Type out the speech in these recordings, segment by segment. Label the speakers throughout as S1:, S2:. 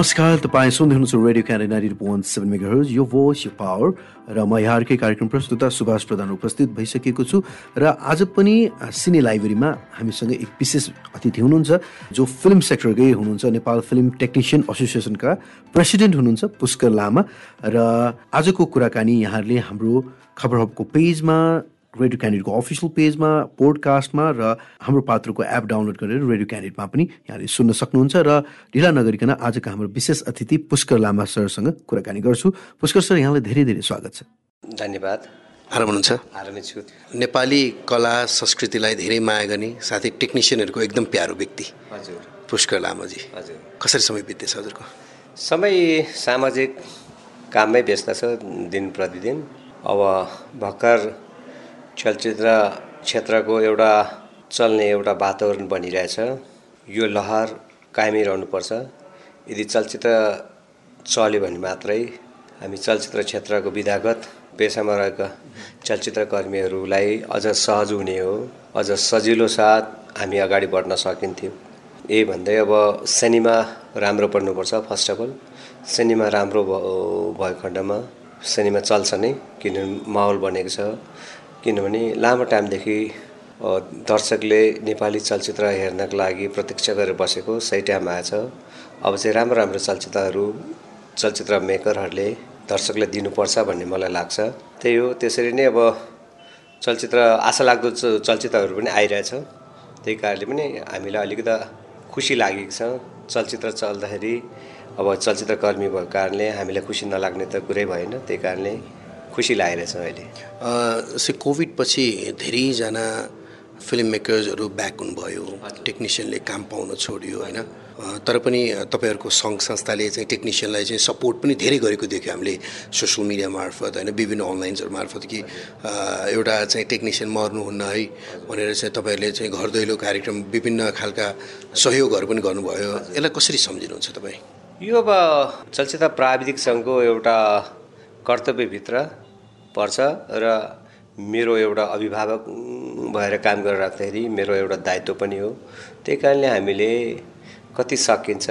S1: नमस्कार तपाईँ सुन्दै हुनुहुन्छ radio Candy ninety seven mega यो भोइस यो पावर र म यहाँहरूकै कार्यक्रम प्रस्तुता सुभाष प्रधान उपस्थित भइसकेको छु। र आज पनि सिने लाइब्रेरीमा हामीसँग एक विशेष अतिथि हुनुहुन्छ जो फिल्म सेक्टरकै हुनुहुन्छ नेपाल फिल्म टेक्निसियन एसोसिएसनका प्रेसिडेन्ट हुनुहुन्छ पुष्कर लामा। र आजको कुराकानी यहाँहरूले हाम्रो खबर हबको पेजमा रेडियो क्यान्डिडेटको अफिसियल पेजमा पोडकास्टमा र हाम्रो पात्रको एप डाउनलोड गरेर रेडियो क्यान्डिडेटमा पनि यहाँले सुन्न सक्नुहुन्छ र ढिला नगरिकन आजको हाम्रो विशेष अतिथि पुष्कर लामा सरसँग कुराकानी गर्छु। पुष्कर सर यहाँलाई धेरै धेरै स्वागत छ।
S2: धन्यवाद।
S1: आराम हुनुहुन्छ?
S2: आरामै छु।
S1: नेपाली कला संस्कृतिलाई धेरै माया गर्ने साथै टेक्निसियनहरूको एकदम प्यारो व्यक्ति।
S2: हजुर।
S1: पुष्कर लामाजी।
S2: हजुर।
S1: कसरी समय बित्दैछ हजुरको?
S2: समय सामाजिक काममै व्यस्त छ दिन प्रतिदिन। अब भर्खर चलचित्र क्षेत्रको एउटा चल्ने एउटा वातावरण बनिरहेछ। यो लहर कायमै रहनुपर्छ। यदि चलचित्र चल्यो भने मात्रै हामी चलचित्र क्षेत्रको विधागत पेसामा रहेका चलचित्रकर्मीहरूलाई अझ सहज हुने हो। अझ सजिलो साथ हामी अगाडि बढ्न सकिन्थ्यो। यही भन्दै अब सिनेमा राम्रो पढ्नुपर्छ फर्स्ट अफ अल सिनेमा राम्रो भएको खण्डमा सिनेमा चल्छ नै। किनभने माहौल बनेको छ। किनभने लामो टाइमदेखि दर्शकले नेपाली चलचित्र हेर्नको लागि प्रतीक्षा गरेर बसेको सही टाइम आएछ अब चाहिँ राम्रो राम्रो चलचित्रहरू चलचित्र मेकरहरूले दर्शकलाई दिनुपर्छ भन्ने मलाई लाग्छ। त्यही हो त्यसरी नै अब चलचित्र आशा लाग्दो चलचित्रहरू पनि आइरहेछ। त्यही कारणले पनि हामीलाई अलिकति खुसी लागेको छ। चलचित्र चल्दाखेरि अब चलचित्रकर्मी भएको कारणले हामीलाई खुसी नलाग्ने त कुरै भएन। त्यही कारणले खुसी लागिरहेछ अहिले?
S1: से कोभिड पछि धेरैजना फिल्म मेकर्सहरू ब्याक हुनुभयो टेक्निसियनले काम पाउन छोड्यो होइन? तर पनि तपाईँहरूको सङ्घ संस्थाले चाहिँ टेक्निसियनलाई चाहिँ सपोर्ट पनि धेरै गरेको देख्यो हामीले सोसियल मिडिया मार्फत होइन? विभिन्न अनलाइन्सहरू मार्फत कि एउटा चाहिँ टेक्निसियन मर्नुहुन्न है भनेर चाहिँ तपाईँहरूले चाहिँ घर दैलो कार्यक्रम विभिन्न खालका सहयोगहरू पनि गर्नुभयो। यसलाई कसरी सम्झिनुहुन्छ तपाईँ?
S2: यो अब चलचित्र प्राविधिक सङ्घको एउटा कर्तव्यभित्र पर्छ र मेरो एउटा अभिभावक भएर काम गरेर राख्दाखेरि मेरो एउटा दायित्व पनि हो। त्यही कारणले हामीले कति सकिन्छ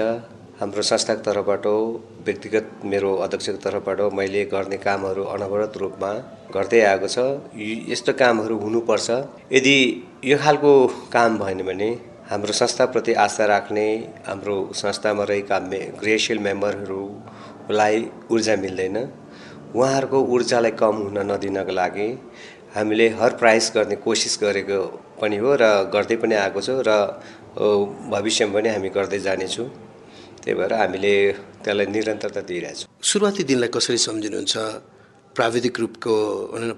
S2: हाम्रो संस्थाको तर्फबाट व्यक्तिगत मेरो अध्यक्षको तर्फबाट मैले गर्ने कामहरू अनवरत रूपमा गर्दै आएको छ। यस्तो कामहरू हुनुपर्छ। यदि यो खालको काम भएन भने हाम्रो संस्थाप्रति आस्था राख्ने हाम्रो संस्थामा रहेका मे क्रियाशील मेम्बरहरूलाई ऊर्जा मिल्दैन। उहाँहरूको ऊर्जालाई कम हुन नदिनको लागि हामीले हर प्राइस गर्ने कोसिस गरेको पनि हो र गर्दै पनि आएको छु र भविष्यमा पनि हामी गर्दै जानेछौँ। त्यही भएर हामीले त्यसलाई निरन्तरता दिइरहेछौँ।
S1: सुरुवाती दिनलाई कसरी सम्झिनुहुन्छ? प्राविधिक रूपको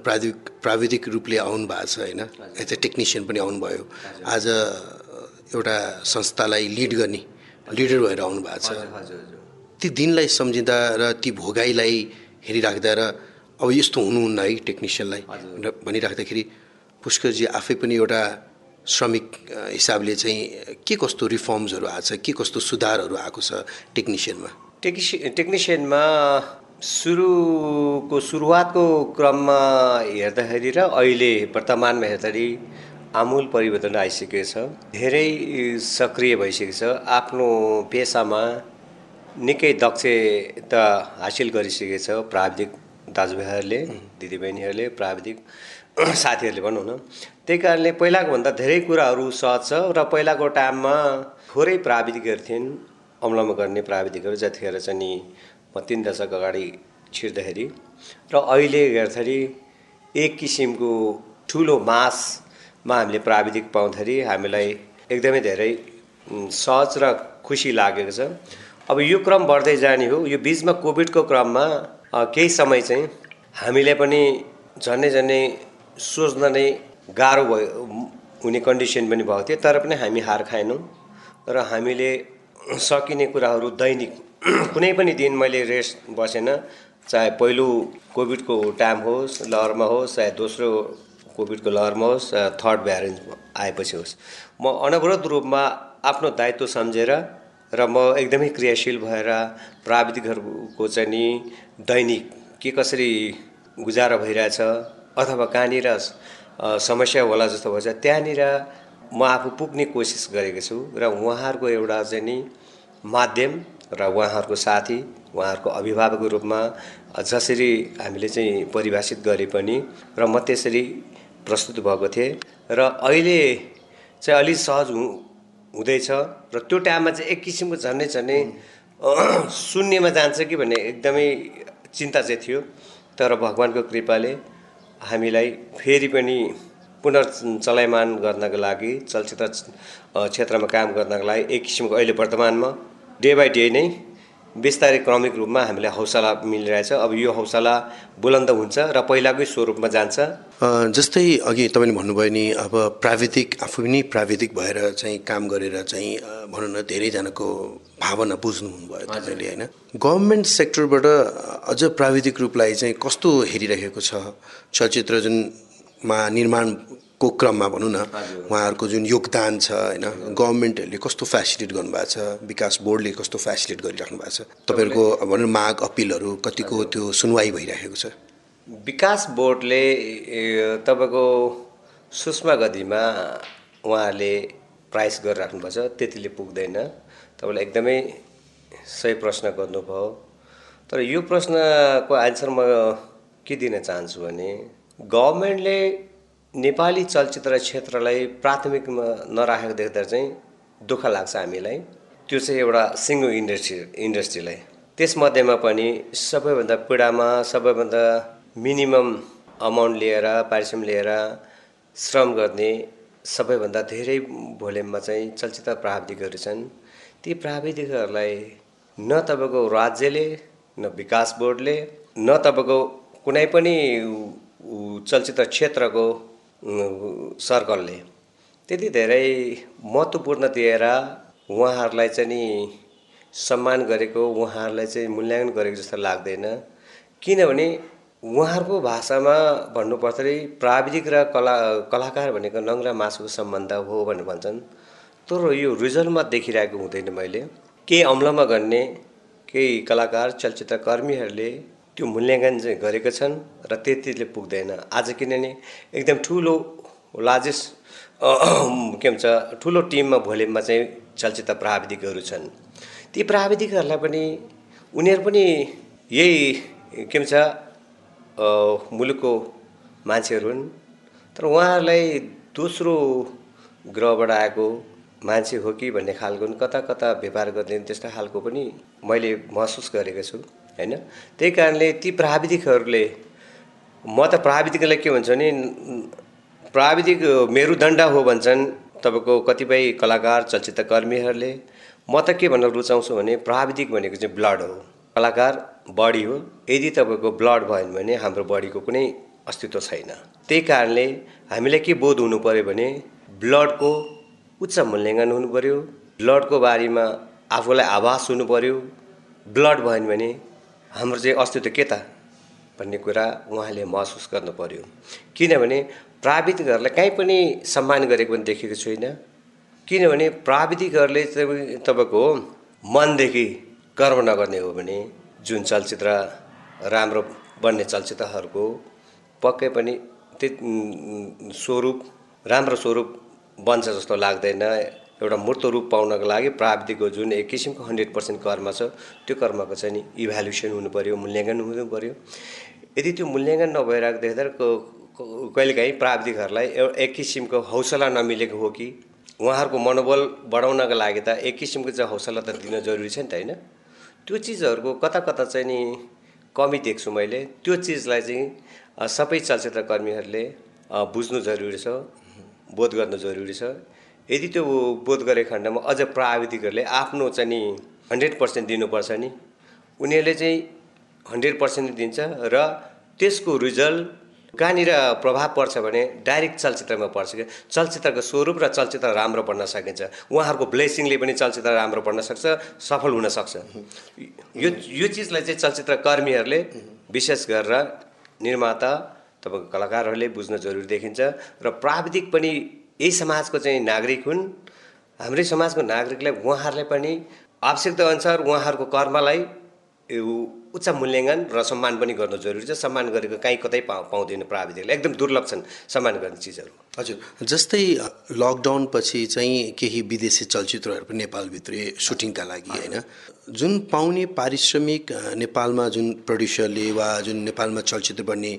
S1: प्राविधिक प्राविधिक रूपले आउनु भएको छ होइन? यता टेक्निसियन पनि आउनुभयो। आज एउटा संस्थालाई लिड गर्ने लिडर भएर आउनु भएको छ ती दिनलाई सम्झिँदा र ती भोगाईलाई हेरिराख्दा र अब यस्तो हुनुहुन्न है टेक्निसियनलाई भनिराख्दाखेरि पुष्करजी आफै पनि एउटा श्रमिक हिसाबले चाहिँ के कस्तो रिफर्म्सहरू आएको छ के कस्तो सुधारहरू आएको छ टेक्निसियनमा
S2: टेक्निसि टेक्निसियनमा सुरुको सुरुवातको क्रममा हेर्दाखेरि र अहिले वर्तमानमा हेर्दाखेरि आमूल परिवर्तन आइसकेको छ। धेरै सक्रिय भइसकेको छ। आफ्नो पेसामा निकै दक्षता हासिल गरिसकेको छ प्राविधिक दाजुभाइहरूले दिदीबहिनीहरूले प्राविधिक साथीहरूले भनौँ न। त्यही कारणले पहिलाको भन्दा धेरै कुराहरू सहज छ र पहिलाको टाइममा थोरै प्राविधिकहरू थिइन् अमलमा गर्ने प्राविधिकहरू जतिखेर चाहिँ नि म तिन दशक अगाडि छिर्दाखेरि र अहिले हेर्दाखेरि एक किसिमको ठुलो मासमा हामीले प्राविधिक पाउँदाखेरि हामीलाई एकदमै धेरै सहज र खुसी लागेको छ। अब यो क्रम बढ्दै जाने हो। यो बिचमा कोभिडको क्रममा केही समय चाहिँ हामीले पनि झन्डै झन्डै सोच्न नै गाह्रो भयो हुने कन्डिसन पनि भएको थियो। तर पनि हामी हार खाएनौँ र हामीले सकिने कुराहरू दैनिक कुनै पनि दिन मैले रेस्ट बसेन चाहे पहिलो कोभिडको टाइम होस् लहरमा होस् चाहे दोस्रो कोभिडको लहरमा होस् थर्ड भ्यारेन्ट आएपछि होस्। म अनवरत रूपमा आफ्नो दायित्व सम्झेर र म एकदमै क्रियाशील भएर प्राविधिकहरूको चाहिँ नि दैनिक के कसरी गुजारा भइरहेछ अथवा कहाँनिर समस्या होला जस्तो भएछ त्यहाँनिर म आफू पुग्ने कोसिस गरेको छु र उहाँहरूको एउटा चाहिँ नि माध्यम र उहाँहरूको साथी उहाँहरूको अभिभावकको रूपमा जसरी हामीले चाहिँ परिभाषित गरे पनि र म त्यसरी प्रस्तुत भएको थिएँ र अहिले चाहिँ अलिक सहज हुँदैछ। र त्यो टाइममा चाहिँ एक किसिमको झन्डै झन्डै शून्यमा जान्छ कि भन्ने एकदमै चिन्ता चाहिँ थियो। तर भगवान्को कृपाले हामीलाई फेरि पनि पुनर्चलायमान गर्नको लागि चलचित्र क्षेत्रमा काम गर्नको लागि एक किसिमको अहिले वर्तमानमा डे बाई डे नै बिस्तारै क्रमिक रूपमा हामीलाई हौसला मिलिरहेछ। अब यो हौसला बुलन्द हुन्छ र पहिलाकै स्वरूपमा जान्छ।
S1: जस्तै अघि तपाईँले भन्नुभयो नि अब प्राविधिक आफू पनि प्राविधिक भएर चाहिँ काम गरेर चाहिँ भनौँ न धेरैजनाको भावना बुझ्नु हुनुभयो तपाईँले होइन? गभर्मेन्ट सेक्टरबाट अझ प्राविधिक रूपलाई चाहिँ कस्तो हेरिरहेको छ? चलचित्र जुनमा निर्माण को क्रममा भनौँ न उहाँहरूको जुन योगदान छ होइन गभर्मेन्टहरूले कस्तो फेसिलिट गर्नुभएको छ विकास बोर्डले कस्तो फेसिलिट गरिराख्नु भएको छ तपाईँहरूको भनौँ माग अपिलहरू कतिको त्यो सुनवाई भइरहेको छ?
S2: विकास बोर्डले तपाईँको सूक्ष्म गतिमा उहाँहरूले प्राइस गरिराख्नु भएको छ त्यतिले पुग्दैन। तपाईँलाई एकदमै सही प्रश्न गर्नुभयो। तर यो प्रश्नको एन्सर म के दिन चाहन्छु भने गभर्मेन्टले नेपाली चलचित्र क्षेत्रलाई प्राथमिकमा नराखेको देख्दा चाहिँ दुःख लाग्छ हामीलाई। त्यो चाहिँ एउटा सिङ्गो इन्डस्ट्री इन्डस्ट्रीलाई। त्यसमध्येमा पनि सबैभन्दा पीडामा सबैभन्दा मिनिमम अमाउन्ट लिएर पारिश्रम लिएर श्रम गर्ने सबैभन्दा धेरै भोल्युममा चाहिँ चलचित्र प्राविधिकहरू छन्। ती प्राविधिकहरूलाई न तपाईँको राज्यले न विकास बोर्डले न तपाईँको कुनै पनि चलचित्र क्षेत्रको सर्कलले त्यति धेरै महत्त्वपूर्ण दिएर उहाँहरूलाई चाहिँ नि सम्मान गरेको उहाँहरूलाई चाहिँ मूल्याङ्कन गरेको जस्तो लाग्दैन। किनभने उहाँहरूको भाषामा भन्नुपर्दाखेरि प्राविधिक र कला कलाकार भनेको नङ्ग्रा मासुको सम्बन्ध हो भनेर भन्छन्। तर यो रिजल्टमा देखिरहेको हुँदैन मैले। केही अम्लमा गर्ने केही कलाकार चलचित्रकर्मीहरूले त्यो मूल्याङ्कन चाहिँ गरेका छन् र त्यतिले पुग्दैन। आज किनभने एकदम ठुलो लार्जेस्ट के भन्छ ठुलो टिममा भोल्युममा चाहिँ चलचित्र प्राविधिकहरू छन्। ती प्राविधिकहरूलाई पनि उनीहरू पनि यही के भन्छ मुलुकको मान्छेहरू हुन्। तर उहाँहरूलाई दोस्रो ग्रहबाट आएको मान्छे हो कि भन्ने खालको कता कता व्यापार गर्ने त्यस्तो खालको पनि मैले महसुस गरेको छु। होइन? त्यही कारणले ती प्राविधिकहरूले म त प्राविधिकलाई के भन्छ भने प्राविधिक मेरुदण्ड हो भन्छन् तपाईँको कतिपय कलाकार चलचित्रकर्मीहरूले। म त के भन्न रुचाउँछु भने प्राविधिक भनेको चाहिँ ब्लड हो। कलाकार बडी हो। यदि तपाईँको ब्लड भएन भने हाम्रो बडीको कुनै अस्तित्व छैन। त्यही कारणले हामीलाई के बोध हुनु पऱ्यो भने ब्लडको उच्च मूल्याङ्कन हुनु पऱ्यो ब्लडको बारेमा आफूलाई आभास हुनु पऱ्यो ब्लड भएन भने हाम्रो चाहिँ अस्तित्व के त? भन्ने कुरा उहाँले महसुस गर्नु पर्यो किनभने प्राविधिकहरूलाई कहीँ पनि सम्मान गरेको पनि देखेको छुइनँ किनभने प्राविधिकहरूले तपाईँको मनदेखि कर्म नगर्ने हो भने जुन चलचित्र राम्रो बन्ने चलचित्रहरूको पक्कै पनि त्यो स्वरूप राम्रो स्वरूप बन्छ जस्तो लाग्दैन। एउटा मूर्त रूप पाउनको लागि प्राविधिकको जुन एक किसिमको हन्ड्रेड पर्सेन्ट कर्म छ त्यो कर्मको चाहिँ नि इभ्यालुसन हुनु पऱ्यो मूल्याङ्कन हुनु पऱ्यो यदि त्यो मूल्याङ्कन नभइरहेको देख्दा कहिलेकाहीँ प्राविधिकहरूलाई एक किसिमको हौसला नमिलेको हो कि उहाँहरूको मनोबल बढाउनको लागि त एक किसिमको चाहिँ हौसला त दिन जरुरी छ नि त होइन? त्यो चिजहरूको कता कता चाहिँ नि कमी देख्छु मैले त्यो चिजलाई चाहिँ सबै चलचित्रकर्मीहरूले बुझ्नु जरुरी छ बोध गर्नु जरुरी छ। यदि त्यो बोध गरेको खण्डमा अझ प्राविधिकहरूले आफ्नो चाहिँ नि हन्ड्रेड पर्सेन्ट दिनुपर्छ नि उनीहरूले चाहिँ हन्ड्रेड पर्सेन्ट दिन्छ र त्यसको रिजल्ट कहाँनिर प्रभाव पर्छ भने डाइरेक्ट चलचित्रमा पर्छ क्या। चलचित्रको स्वरूप र चलचित्र राम्रो बन्न सकिन्छ। उहाँहरूको ब्लेसिङले पनि चलचित्र राम्रो बन्न सक्छ सफल हुन सक्छ। यो यो चिजलाई चाहिँ चलचित्रकर्मीहरूले विशेष गरेर निर्माता तपाईँको कलाकारहरूले बुझ्न जरुरी देखिन्छ र प्राविधिक पनि यही समाजको चाहिँ नागरिक हुन्। हाम्रै समाजको नागरिकलाई उहाँहरूले पनि आवश्यकता अनुसार उहाँहरूको कर्मलाई उच्च मूल्याङ्कन र सम्मान पनि गर्नु जरुरी छ। सम्मान गरेको काहीँ कतै पा पाउँदैन प्राविधिकले। एकदम दुर्लभ छन् सम्मान गर्ने चिजहरू।
S1: हजुर। जस्तै लकडाउन पछि चाहिँ केही विदेशी चलचित्रहरू पनि नेपालभित्र सुटिङका लागि होइन। जुन पाउने पारिश्रमिक नेपालमा जुन प्रड्युसरले वा जुन नेपालमा चलचित्र बन्ने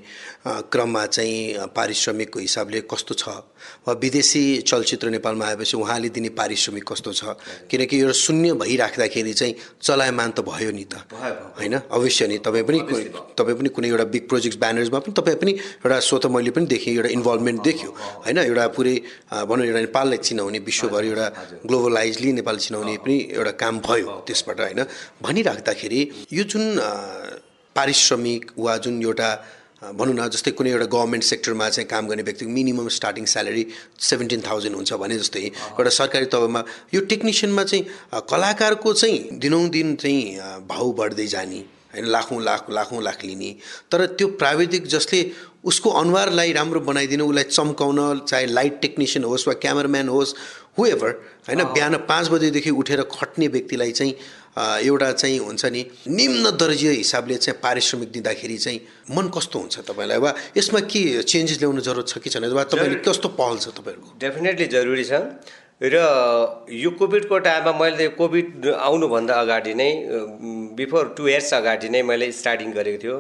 S1: क्रममा चाहिँ पारिश्रमिकको हिसाबले कस्तो छ? वा विदेशी चलचित्र नेपालमा आएपछि उहाँले दिने पारिश्रमिक कस्तो छ? किनकि यो शून्य भइराख्दाखेरि चाहिँ चलायमान त भयो नि त। होइन? अवश्य नि। तपाईँ पनि तपाईँ पनि कुनै एउटा बिग प्रोजेक्ट ब्यानर्समा पनि तपाईँ पनि एउटा स्वत मैले पनि देखेँ एउटा इन्भल्भमेन्ट देख्यो। होइन? एउटा पुरै भनौँ एउटा नेपाललाई चिनाउने विश्वभरि एउटा ग्लोबलाइजली नेपाल चिनाउने पनि एउटा काम भयो त्यसबाट होइन? भनिराख्दाखेरि यो जुन पारिश्रमिक वा जुन एउटा भनौँ न जस्तै कुनै एउटा गभर्मेन्ट सेक्टरमा चाहिँ काम गर्ने व्यक्तिको minimum starting salary seventeen thousand हुन्छ भने जस्तै एउटा सरकारी तहमा यो टेक्निसियनमा चाहिँ कलाकारको चाहिँ दिनौँ चाहिँ भाउ बढ्दै जाने होइन लाखौँ लाख लाखौँ लाख लिने तर त्यो प्राविधिक जसले उसको अनुहारलाई राम्रो बनाइदिनु उसलाई चम्काउन चाहे लाइट टेक्निसियन होस् वा क्यामराम्यान होस् हुएभर होइन बिहान पाँच बजेदेखि उठेर खट्ने व्यक्तिलाई चाहिँ एउटा चाहिँ हुन्छ नि निम्न दर्जीय हिसाबले चाहिँ पारिश्रमिक दिँदाखेरि चाहिँ मन कस्तो हुन्छ तपाईँलाई? वा यसमा के चेन्जेस ल्याउनु जरुरत छ कि छैन? वा तपाईँले कस्तो पहल छ तपाईँहरूको?
S2: डेफिनेटली जरुरी छ। र यो कोभिडको टाइममा मैले कोभिड आउनुभन्दा अगाडि नै बिफोर टु इयर्स अगाडि नै मैले स्टार्टिङ गरेको थियो।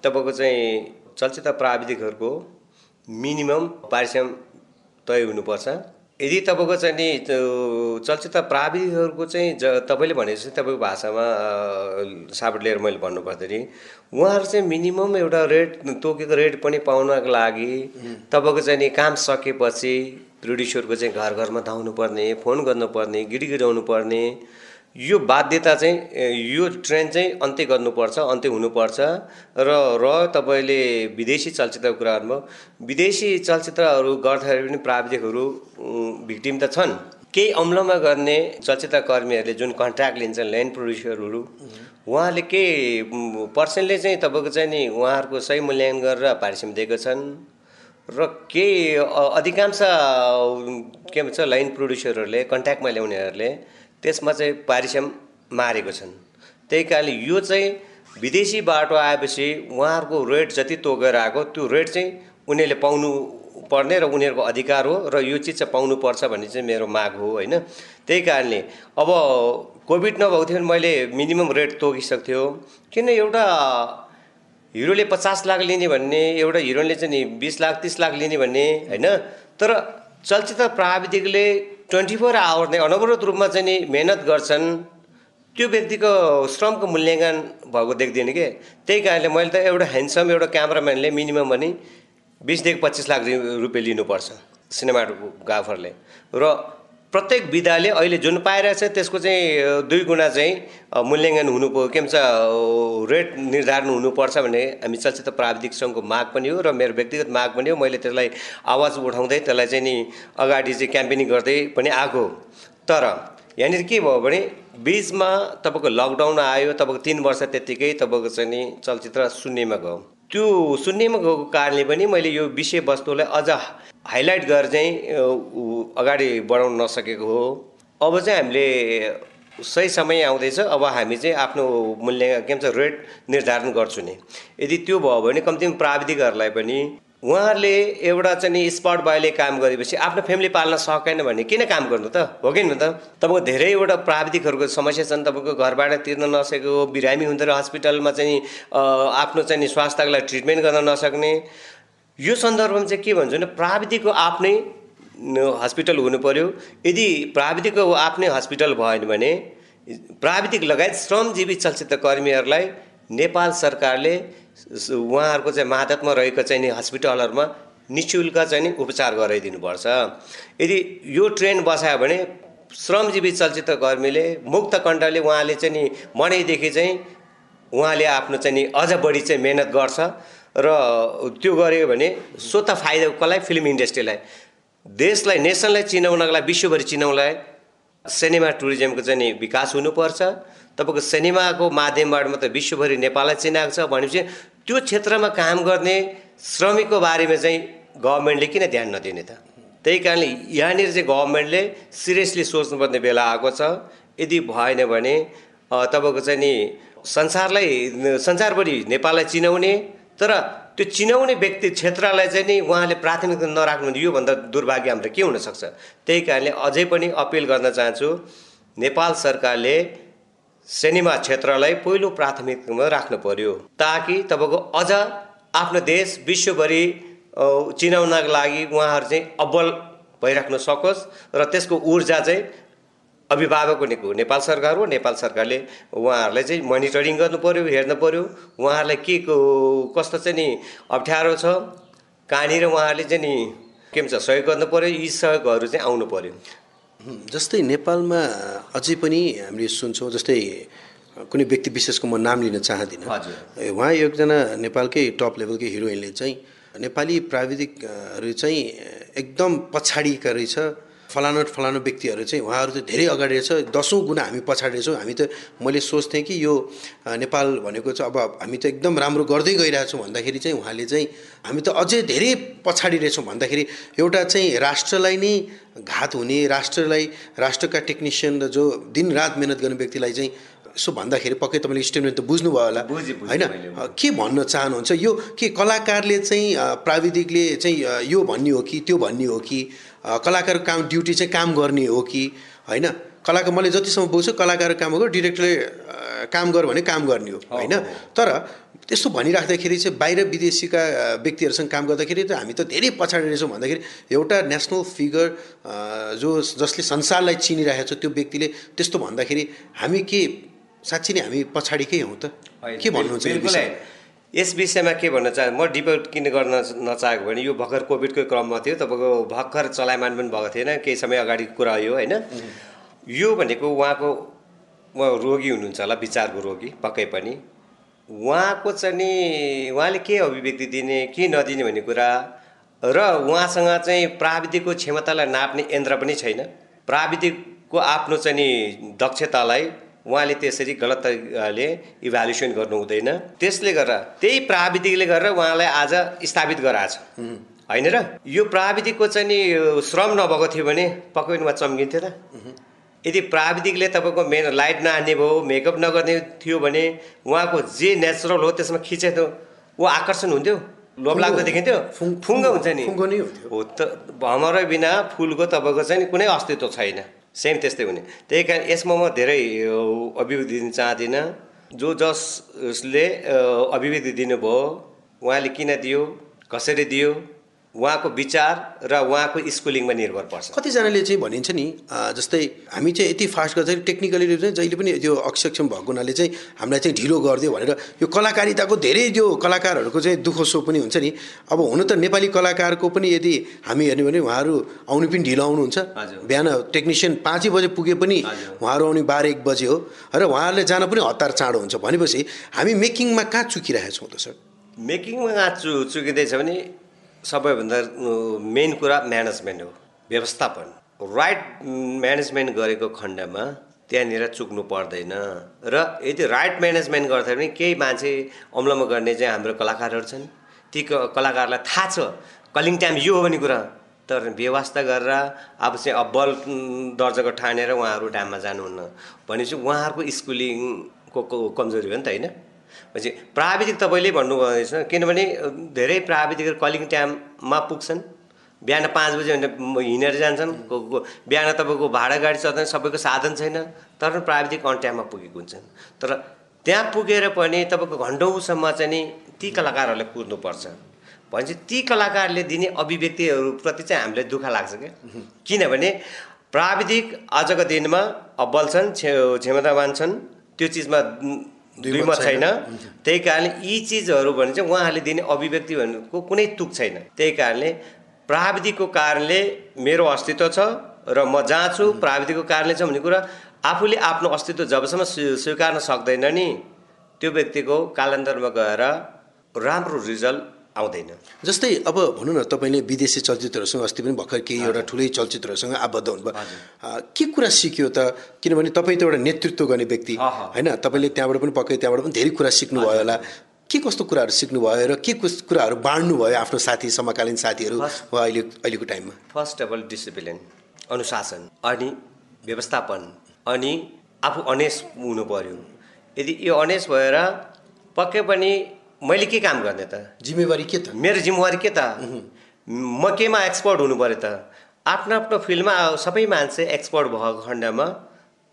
S2: तपाईँको चाहिँ चलचित्र प्राविधिकहरूको मिनिमम पारिश्रम तय हुनुपर्छ। यदि तपाईँको चाहिँ नि चलचित्र प्राविधिकहरूको चाहिँ ज तपाईँले भने जस्तै तपाईँको भाषामा साबट लिएर मैले भन्नुपर्दाखेरि उहाँहरू चाहिँ मिनिमम एउटा रेट तोकेको रेट पनि पाउनको लागि तपाईँको चाहिँ नि काम सकेपछि प्रड्युसरको चाहिँ घर घरमा धाउनु पर्ने फोन गर्नुपर्ने गिडिगिडाउनु पर्ने यो बाध्यता चाहिँ यो ट्रेन्ड चाहिँ अन्त्य गर्नुपर्छ अन्त्य हुनुपर्छ। र र तपाईँले विदेशी चलचित्रको कुरा गर्नुभयो। विदेशी चलचित्रहरू गर्दाखेरि पनि प्राविधिकहरू भिक्टिम त छन्। केही अम्लमा गर्ने चलचित्र कर्मीहरूले जुन कन्ट्र्याक्ट लिन्छन् ल्यान्ड प्रड्युसरहरू उहाँले के पर्सेन्टले चाहिँ तपाईँको चाहिँ नि उहाँहरूको सही मूल्याङ्कन गरेर पारिश्रमिक दिएको छन्? र केही अधिकांश के भन्छ लाइन प्रड्युसरहरूले कन्ट्याक्टमा ल्याउनेहरूले त्यसमा चाहिँ पारिश्रम मारेको छन्। त्यही कारणले यो चाहिँ विदेशी बाटो आएपछि उहाँहरूको रेट जति तोकेर आएको त्यो रेट चाहिँ उनीहरूले पाउनु पर्ने र उनीहरूको अधिकार हो र यो चिज चाहिँ पाउनुपर्छ भन्ने चाहिँ मेरो माग हो होइन। त्यही कारणले अब कोभिड नभएको थियो भने मैले मिनिमम रेट तोकिसक्थ्यो किन एउटा हिरोले पचास लाख लिने भन्ने एउटा हिरोइनले चाहिँ नि बिस लाख तिस लाख लिने भन्ने होइन। तर चलचित्र प्राविधिकले ट्वेन्टी फोर आवर नै अनवरत रूपमा चाहिँ नि मेहनत गर्छन्। त्यो व्यक्तिको श्रमको मूल्याङ्कन भएको देख्दिनँ कि। त्यही कारणले मैले त एउटा ह्यान्डसम एउटा क्यामराम्यानले मिनिमम भने बिसदेखि पच्चिस लाख रुपियाँ लिनुपर्छ सिनेमाटोग्राफरले। र प्रत्येक विधाले अहिले जुन पाइरहेछ त्यसको चाहिँ दुई गुणा चाहिँ मूल्याङ्कन हुनु के भन्छ रेट निर्धारण हुनुपर्छ भन्ने हामी चलचित्र प्राविधिक सङ्घको माग पनि हो र मेरो व्यक्तिगत माग पनि हो। मैले त्यसलाई आवाज उठाउँदै त्यसलाई चाहिँ नि अगाडि चाहिँ क्याम्पेनिङ गर्दै पनि आएको तर यहाँनिर के भयो भने बिचमा तपाईँको लकडाउन आयो तपाईँको तिन वर्ष त्यत्तिकै तपाईँको चाहिँ नि चलचित्र शून्यमा गयो। त्यो शून्यमा गएको कारणले पनि मैले यो विषयवस्तुलाई अझ हाइलाइट गरेर चाहिँ अगाडि बढाउन नसकेको हो। अब चाहिँ हामीले सही समय आउँदैछ। अब हामी चाहिँ आफ्नो मूल्य के भन्छ रेट निर्धारण गर्छु नि। यदि त्यो भयो भने कम्तीमा प्राविधिकहरूलाई पनि उहाँहरूले एउटा चाहिँ नि स्पट बाइले काम गरेपछि आफ्नो फ्यामिली पाल्न सकेन भने किन काम गर्नु त? हो कि त? तपाईँको धेरैवटा प्राविधिकहरूको समस्या छन् तपाईँको घरबाट तिर्न नसकेको बिरामी हुँदैन हस्पिटलमा चाहिँ आफ्नो चाहिँ स्वास्थ्यको लागि ट्रिटमेन्ट गर्न नसक्ने। यो सन्दर्भमा चाहिँ के भन्छु भने प्राविधिकको आफ्नै हस्पिटल हुनु पऱ्यो यदि प्राविधिकको आफ्नै हस्पिटल भएन भने प्राविधिक लगायत श्रमजीवी चलचित्र कर्मीहरूलाई नेपाल सरकारले उहाँहरूको चाहिँ मादतमा रहेको चाहिँ नि हस्पिटलहरूमा नि शुल्क चाहिँ नि उपचार गराइदिनुपर्छ। यदि यो ट्रेन बसायो भने श्रमजीवी चलचित्र कर्मीले मुक्त कण्ठले उहाँले चाहिँ नि मनैदेखि चाहिँ उहाँले आफ्नो चाहिँ नि अझ बढी चाहिँ मेहनत गर्छ र त्यो गऱ्यो भने स्वत फाइदा कसलाई? फिल्म इन्डस्ट्रीलाई। देशलाई नेसनलाई चिनाउनको लागि विश्वभरि चिनाउनलाई सिनेमा टुरिज्मको चाहिँ नि विकास हुनुपर्छ। तपाईँको सिनेमाको माध्यमबाट मात्रै विश्वभरि नेपाललाई चिनाएको छ भनेपछि त्यो क्षेत्रमा काम गर्ने श्रमिकको बारेमा चाहिँ गभर्मेन्टले किन ध्यान नदिने त? त्यही कारणले यहाँनिर चाहिँ गभर्मेन्टले सिरियसली सोच्नुपर्ने बेला आएको छ। यदि भएन भने तपाईँको चाहिँ नि संसारलाई संसारभरि नेपाललाई चिनाउने तर त्यो चिनाउने व्यक्ति क्षेत्रलाई चाहिँ नि उहाँले प्राथमिकता नराख्नु योभन्दा दुर्भाग्य हाम्रो के हुनसक्छ? त्यही कारणले अझै पनि अपिल गर्न चाहन्छु नेपाल सरकारले सिनेमा क्षेत्रलाई पहिलो प्राथमिकतामा राख्नु पर्यो ताकि तपाईँको अझ आफ्नो देश विश्वभरि चिनाउनको लागि उहाँहरू चाहिँ अब्बल भइराख्न सकोस् र त्यसको ऊर्जा चाहिँ अभिभावक भनेको नेपाल सरकार हो नेपाल सरकारले उहाँहरूलाई चाहिँ मोनिटरिङ गर्नु पर्यो हेर्नु पर्यो उहाँहरूलाई के को- कस्तो चाहिँ नि अप्ठ्यारो छ कहाँनिर उहाँहरूले चाहिँ नि के भन्छ सहयोग गर्नु पर्यो यी सहयोगहरू चाहिँ आउनु पर्यो
S1: हुँ, जस्तै नेपालमा अझै पनि हामीले सुन्छौँ जस्तै कुनै व्यक्ति विशेषको म नाम लिन चाहदिनँ। उहाँ एकजना नेपालकै टप लेभलकै हिरोइनले चाहिँ नेपाली प्राविधिकहरू चाहिँ एकदम पछाडिका रहेछ। फलानु फलानु व्यक्तिहरू चाहिँ उहाँहरू चाहिँ धेरै अगाडि रहेछ। दसौँ गुणा हामी पछाडि रहेछौँ। हामी त मैले सोच्थेँ कि यो नेपाल भनेको चाहिँ अब हामी त एकदम राम्रो गर्दै गइरहेछौँ भन्दाखेरि चाहिँ उहाँले चाहिँ हामी त अझै धेरै पछाडि रहेछौँ भन्दाखेरि एउटा चाहिँ राष्ट्रलाई नै घात हुने राष्ट्रलाई राष्ट्रका टेक्निसियन र जो दिनरात मिहिनेत गर्ने व्यक्तिलाई चाहिँ यसो भन्दाखेरि पक्कै तपाईँले स्टेटमेन्ट त बुझ्नुभयो होला। होइन? के भन्न चाहनुहुन्छ? यो के कलाकारले चाहिँ प्राविधिकले चाहिँ यो भन्ने हो कि त्यो भन्ने हो कि? कलाकारको काम ड्युटी चाहिँ काम गर्ने हो कि होइन? कलाकार मैले जतिसम्म बुझ्छु कलाकारको काम हो डिरेक्टरले काम गर भने काम गर्ने हो होइन? तर त्यस्तो भनिराख्दाखेरि चाहिँ बाहिर विदेशीका व्यक्तिहरूसँग काम गर्दाखेरि त हामी त धेरै पछाडि रहेछौँ भन्दाखेरि एउटा नेसनल फिगर जो जसले संसारलाई चिनिरहेको छ त्यो व्यक्तिले त्यस्तो भन्दाखेरि हामी के साँच्ची नै हामी पछाडिकै हौँ त? के भन्नुहुन्छ
S2: यस विषयमा के भन्न चाहे म डिबेट किन गर्न नचाहेको भने यो भर्खर कोभिडको क्रममा थियो तपाईँको भर्खर चलायमान पनि भएको थिएन केही समय अगाडिको कुरा हो होइन? यो भनेको उहाँको उहाँ रोगी हुनुहुन्छ होला विचारको रोगी पक्कै पनि। उहाँको चाहिँ नि उहाँले के अभिव्यक्ति दिने के नदिने भन्ने कुरा र उहाँसँग चाहिँ प्राविधिकको क्षमतालाई नाप्ने यन्त्र पनि छैन। प्राविधिकको आफ्नो चाहिँ नि दक्षतालाई उहाँले त्यसरी गलत तरिकाले इभ्यालुएसन गर्नु हुँदैन। त्यसले गर्दा त्यही प्राविधिकले गरेर उहाँलाई आज स्थापित गराएको छ। होइन र? यो प्राविधिकको चाहिँ नि श्रम नभएको थियो भने उहाँ चम्किन्थ्यो त। यदि प्राविधिकले तपाईँको मेन लाइट नहान्ने भयो मेकअप नगर्ने थियो भने उहाँको जे नेचुरल हो त्यसमा खिचे थियो ऊ आकर्षण हुन्थ्यो। लाग्दो देखिन्थ्यो।
S1: फुङ-
S2: फुङ्गो हुन्छ नि। हो त भमरै बिना फुलको तपाईँको चाहिँ कुनै अस्तित्व छैन। सेम त्यस्तै हुने। त्यही कारण यसमा म धेरै अ, अभिव्यक्ति दिन चाहदिनँ। जो जसले अ, अभिव्यक्ति दिनुभयो उहाँले किन दियो कसरी दियो उहाँको विचार र उहाँको स्कुलिङमा निर्भर पर्छ।
S1: कतिजनाले चाहिँ भनिन्छ नि जस्तै हामी चाहिँ यति फास्ट गर्दाखेरि टेक्निकली जहिले पनि त्यो अक्षक्षम भएको हुनाले चाहिँ हामीलाई चाहिँ ढिलो गरिदियो भनेर यो कलाकारिताको धेरै त्यो कलाकारहरूको चाहिँ दुःख सो पनि हुन्छ नि। अब हुन त नेपाली कलाकारको पनि यदि हामी हेर्ने भने उहाँहरू आउनु पनि ढिलो आउनुहुन्छ। बिहान टेक्निसियन पाँचै बजे पुगे पनि। उहाँहरू आउने बाह्र एक बजे हो र उहाँहरूले जान पनि हतार चाँडो हुन्छ। भनेपछि हामी मेकिङमा कहाँ चुकिरहेका छौँ त सर?
S2: मेकिङमा चु चुकिँदैछ भने सबैभन्दा मेन कुरा म्यानेजमेन्ट हो व्यवस्थापन। राइट म्यानेजमेन्ट गरेको खण्डमा त्यहाँनिर चुक्नु पर्दैन र यदि राइट म्यानेजमेन्ट गर्दा पनि केही मान्छे अम्लमा गर्ने चाहिँ हाम्रो कलाकारहरू छन्। ती कलाकारलाई थाहा छ कलिङ टाइम यो हो भन्ने कुरा। तर व्यवस्था गरेर अब चाहिँ अब्बल दर्जाको ठानेर उहाँहरू टाइममा जानुहुन्न। भनेपछि उहाँहरूको स्कुलिङको कमजोरी हो नि त होइन? भनेपछि प्राविधिक तपाईँले भन्नुभयो किनभने धेरै प्राविधिकहरू कलिङ टाइममा पुग्छन्। बिहान पाँच बजी हिँडेर जान्छन्। बिहान तपाईँको भाडा गाडी चल्दैन सबैको साधन छैन। तर प्राविधिक अन टाइममा पुगेको हुन्छन्। तर त्यहाँ पुगेर पनि तपाईँको घन्टौँसम्म चाहिँ नि ती कलाकारहरूले कुर्नुपर्छ। भनेपछि ती कलाकारले दिने अभिव्यक्तिहरूप्रति चाहिँ हामीलाई दुःख लाग्छ क्या। किनभने प्राविधिक आजको दिनमा अब्बल छन् क्षे क्षमतावान छन्। त्यो चिजमा उम्, दुई मत छैन। त्यही कारणले यी चिजहरू भने चाहिँ उहाँहरूले दिने अभिव्यक्ति भनेको कुनै तुक छैन। त्यही कारणले प्राविधिकको कारणले मेरो अस्तित्व छ र म जहाँ छु प्राविधिकको कारणले छ भन्ने कुरा आफूले आफ्नो अस्तित्व जबसम्म स्वी- स्वीकार्न सक्दैन नि त्यो व्यक्तिको कालान्तरमा गएर राम्रो रिजल्ट आउँदैन।
S1: जस्तै अब भनौँ न तपाईँले विदेशी चलचित्रहरूसँग अस्ति पनि भर्खर केही एउटा ठुलै चलचित्रहरूसँग आबद्ध हुनुभयो। के कुरा सिक्यो त? किनभने तपाईँ त एउटा नेतृत्व गर्ने व्यक्ति। होइन? तपाईँले त्यहाँबाट पनि पक्कै त्यहाँबाट पनि धेरै कुरा सिक्नुभयो होला। के कस्तो कुराहरू सिक्नुभयो र के कस कुराहरू बाँड्नुभयो आफ्नो साथी समकालीन साथीहरू वा अहिले अहिलेको टाइममा?
S2: फर्स्ट अफ अल डिसिप्लिन अनुशासन अनि व्यवस्थापन अनि आफू अनेस हुनु पर्यो। यदि यो अनेस भएर पक्कै पनि मैले के काम गर्ने त?
S1: जिम्मेवारी के त?
S2: मेरो जिम्मेवारी के त? म केमा एक्सपर्ट हुनु पऱ्यो त? आफ्नो आफ्नो फिल्डमा सबै मान्छे एक्सपर्ट भएको खण्डमा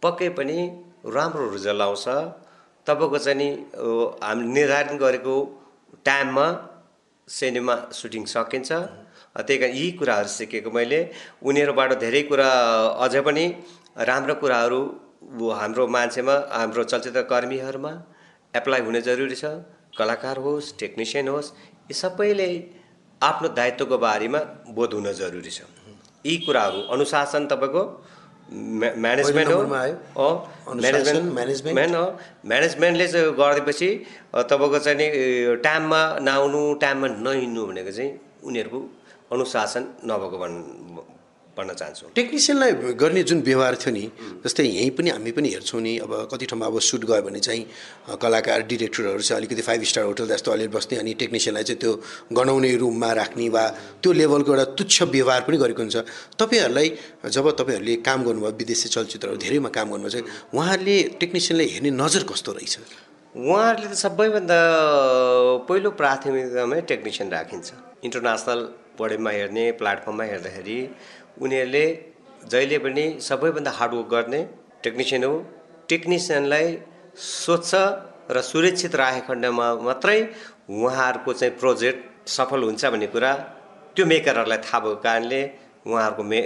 S2: पक्कै पनि राम्रो रिजल्ट आउँछ तपाईँको चाहिँ नि हामी निर्धारण गरेको टाइममा सिनेमा सुटिङ सकिन्छ। त्यही कारण यी कुराहरू सिकेको मैले। उनीहरूबाट धेरै कुरा अझै पनि राम्रो कुराहरू हाम्रो मान्छेमा हाम्रो चलचित्र कर्मीहरूमा एप्लाई हुने जरुरी छ। कलाकार होस् टेक्निसियन होस् यी सबैले आफ्नो दायित्वको बारेमा बोध हुन जरुरी छ। यी कुराहरू अनुशासन तपाईँको म्यानेजमेन्ट हो म्यानेजमेन्ट हो म्यानेजमेन्टले चाहिँ गरिदिएपछि तपाईँको चाहिँ नि टाइममा नआउनु टाइममा नहिँड्नु भनेको चाहिँ उनीहरूको अनुशासन नभएको भन् भन्न चाहन्छु।
S1: टेक्निसियनलाई गर्ने जुन व्यवहार थियो नि जस्तै यहीँ पनि हामी पनि हेर्छौँ नि अब कति ठाउँमा अब सुट गयो भने चाहिँ कलाकार डिरेक्टरहरू चाहिँ अलिकति फाइभ स्टार होटल जस्तो अलिअलि बस्ने अनि टेक्निसियनलाई चाहिँ त्यो गनाउने रुममा राख्ने वा त्यो लेभलको एउटा तुच्छ व्यवहार पनि गरेको हुन्छ। तपाईँहरूलाई जब तपाईँहरूले काम गर्नुभयो विदेशी चलचित्रहरू धेरैमा काम गर्नुभयो चाहिँ उहाँहरूले टेक्निसियनलाई हेर्ने नजर कस्तो रहेछ?
S2: उहाँहरूले त सबैभन्दा पहिलो प्राथमिकतामै टेक्निसियन राखिन्छ। इन्टरनेसनल बडीमा हेर्ने प्लेटफर्ममा हेर्दाखेरि उनीहरूले जहिले पनि सबैभन्दा हार्डवर्क गर्ने टेक्निसियन हो। टेक्निसियनलाई स्वच्छ र सुरक्षित राखेको खण्डमा मात्रै उहाँहरूको चाहिँ प्रोजेक्ट सफल हुन्छ भन्ने कुरा त्यो मेकरहरूलाई थाहा भएको कारणले उहाँहरूको मे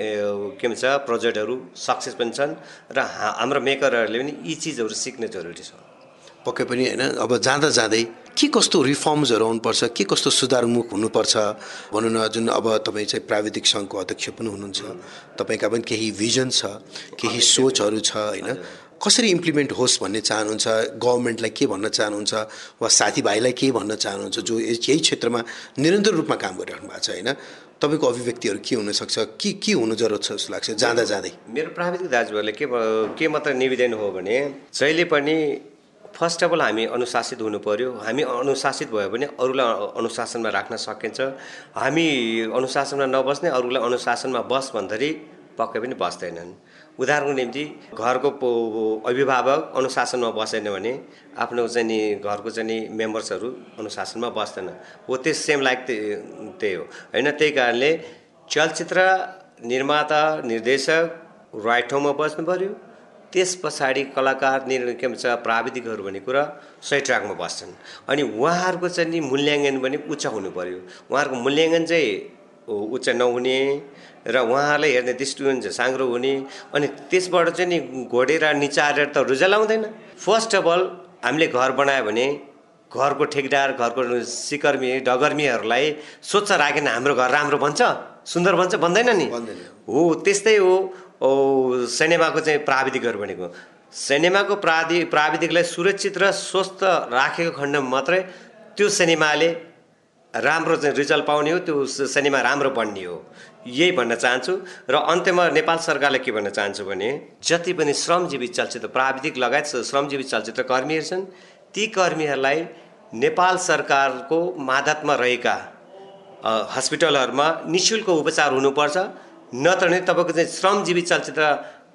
S2: के भन्छ प्रोजेक्टहरू सक्सेस पनि छन् र हाम्रो मेकरहरूले पनि यी चिजहरू सिक्ने जरुरी छ।
S1: पक्कै पनि होइन। अब जाँदा जाँदै के कस्तो रिफर्म्सहरू आउनुपर्छ? के कस्तो सुधारमुख हुनुपर्छ? भनौँ न जुन अब तपाईँ चाहिँ प्राविधिक सङ्घको अध्यक्ष पनि हुनुहुन्छ तपाईँका पनि केही भिजन छ केही सोचहरू छ होइन? कसरी इम्प्लिमेन्ट होस् भन्ने चाहनुहुन्छ? गभर्मेन्टलाई के भन्न चाहनुहुन्छ? वा साथीभाइलाई के भन्न चाहनुहुन्छ? जो यही क्षेत्रमा निरन्तर रूपमा काम गरिराख्नु भएको छ होइन? तपाईँको अभिव्यक्तिहरू के हुनसक्छ? के के हुनु जरुरत छ जस्तो लाग्छ? जाँदा जाँदै।
S2: मेरो प्राविधिक दाजुभाइले के के मात्र निवेदन हो भने जहिले पनि फर्स्ट अफ अल हामी अनुशासित हुनु पऱ्यो हामी अनुशासित भयो भने अरूलाई अनुशासनमा राख्न सकिन्छ। हामी अनुशासनमा नबस्ने अरूलाई अनुशासनमा बस भन्दाखेरि पक्कै पनि बस्दैनन्। उदाहरणको निम्ति घरको अभिभावक अनुशासनमा बसेन भने आफ्नो चाहिँ नि घरको चाहिँ नि मेम्बर्सहरू अनुशासनमा बस्दैन। हो त्यो सेम लाइक त्यही हो। होइन त्यही कारणले चलचित्र निर्माता निर्देशक राइट ठाउँमा बस्नु पऱ्यो त्यस पछाडि कलाकार निर् के भन्छ प्राविधिकहरू भन्ने कुरा सही ट्र्याकमा बस्छन्। अनि उहाँहरूको चाहिँ नि मूल्याङ्कन पनि उच्च हुनु पऱ्यो उहाँहरूको मूल्याङ्कन चाहिँ उच्च नहुने र उहाँहरूलाई हेर्ने दृष्टिकोण चाहिँ साङ्ग्रो हुने। अनि त्यसबाट चाहिँ नि घोडेर निचारेर त रिजल्ट आउँदैन फर्स्ट अफ अल हामीले घर बनायो भने घरको ठेकदार घरको सिकर्मी डगर्मीहरूलाई स्वच्छ राखेन हाम्रो घर राम्रो भन्छ सुन्दर भन्छ भन्दैन नि। हो त्यस्तै हो। सिनेमाको चाहिँ प्राविधिकहरू भनेको सिनेमाको प्रावि प्राविधिकलाई सुरक्षित र स्वस्थ राखेको खण्डमा मात्रै त्यो सिनेमाले राम्रो चाहिँ रिजल्ट पाउने हो त्यो सिनेमा राम्रो बन्ने हो। यही भन्न चाहन्छु र अन्त्यमा नेपाल सरकारले के भन्न चाहन्छु भने जति पनि श्रमजीवी चलचित्र प्राविधिक लगायत श्रमजीवी चलचित्र कर्मीहरू छन् ती कर्मीहरूलाई नेपाल सरकारको मादतमा रहेका हस्पिटलहरूमा नि शुल्क उपचार हुनुपर्छ। नत्र नै तपाईँको चाहिँ श्रमजीवी चलचित्र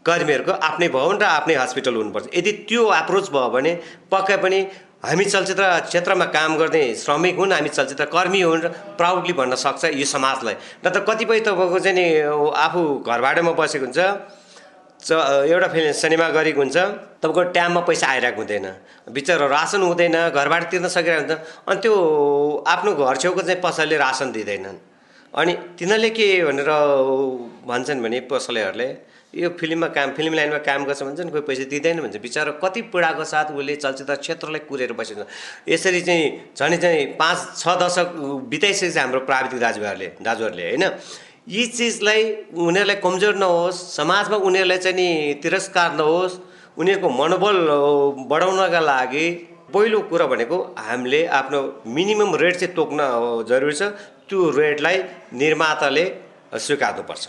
S2: कर्मीहरूको आफ्नै भवन र आफ्नै हस्पिटल हुनुपर्छ। यदि त्यो एप्रोच भयो भने पक्कै पनि हामी चलचित्र क्षेत्रमा काम गर्ने श्रमिक हुन् हामी चलचित्र कर्मी हुन् र प्राउडली भन्न सक्छ यो समाजलाई। नत्र कतिपय तपाईँको चाहिँ नि आफू घरबाटमा बसेको हुन्छ च एउटा फिल्म सिनेमा गरेको हुन्छ तपाईँको टाइममा पैसा आइरहेको हुँदैन। बिचरा रासन हुँदैन घरबाट तिर्न सकिरहेको हुन्छ अनि त्यो आफ्नो घर छेउको चाहिँ पसलले रासन दिँदैनन्। अनि तिनीहरूले के भनेर भन्छन् भने पसलेहरूले यो फिल्ममा काम फिल्म लाइनमा काम गर्छ भन्छन् कोही पैसा दिँदैन भन्छ। बिचरा कति पीडाको साथ उसले चलचित्र क्षेत्रलाई कुरेर बसेको यसरी चाहिँ झन् चाहिँ पाँच छ दशक बिताइसकेको हाम्रो प्राविधिक दाजुभाइहरूले दाजुहरूले होइन? यी चिजलाई उनीहरूलाई कमजोर नहोस् समाजमा उनीहरूलाई चाहिँ नि तिरस्कार नहोस् उनीहरूको मनोबल बढाउनका लागि पहिलो कुरा भनेको हामीले आफ्नो मिनिमम रेट चाहिँ तोक्न जरुरी छ। त्यो रेटलाई निर्माताले स्वीकार्नुपर्छ।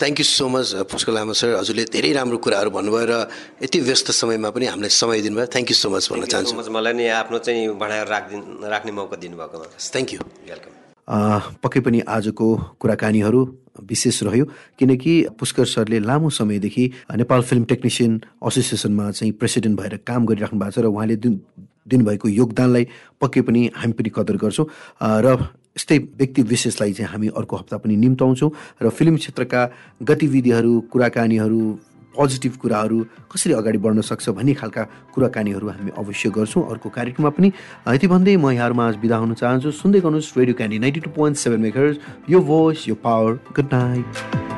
S1: Thank you so much Pushkar Lama sir हजुरले धेरै राम्रो कुराहरू भन्नुभयो र यति व्यस्त समयमा पनि हामीलाई समय दिनुभयो। थ्याङ्क यू सो मच भन्न चाहन्छु।
S2: मलाई नि आफ्नो चाहिँ बनाएर राखिदिनु राख्ने मौका दिनुभएकोमा
S1: थ्याङ्क यू
S2: वेलकम
S1: पक्कै पनि आजको कुराकानीहरू विशेष रह्यो किनकि पुष्कर सरले लामो समयदेखि नेपाल फिल्म टेक्निसियन एसोसिएसनमा चाहिँ प्रेसिडेन्ट भएर काम गरिराख्नु भएको छ र उहाँले दिनुभएको योगदानलाई पक्कै पनि हामी पनि कदर गर्छौँ। र यस्तै व्यक्ति विशेषलाई चाहिँ हामी अर्को हप्ता पनि निम्ताउँछौँ र फिल्म क्षेत्रका गतिविधिहरू कुराकानीहरू पोजिटिभ कुराहरू कसरी अगाडि बढ्न सक्छ भन्ने खालका कुराकानीहरू हामी अवश्य गर्छौँ। अर्को कार्यक्रममा पनि यति भन्दै म यहाँहरूमा आज बिदा हुन चाहन्छु। सुन्दै गर्नुहोस् radio Candy ninety two point seven makers यो भोइस यो पावर गुड नाइट